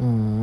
mm.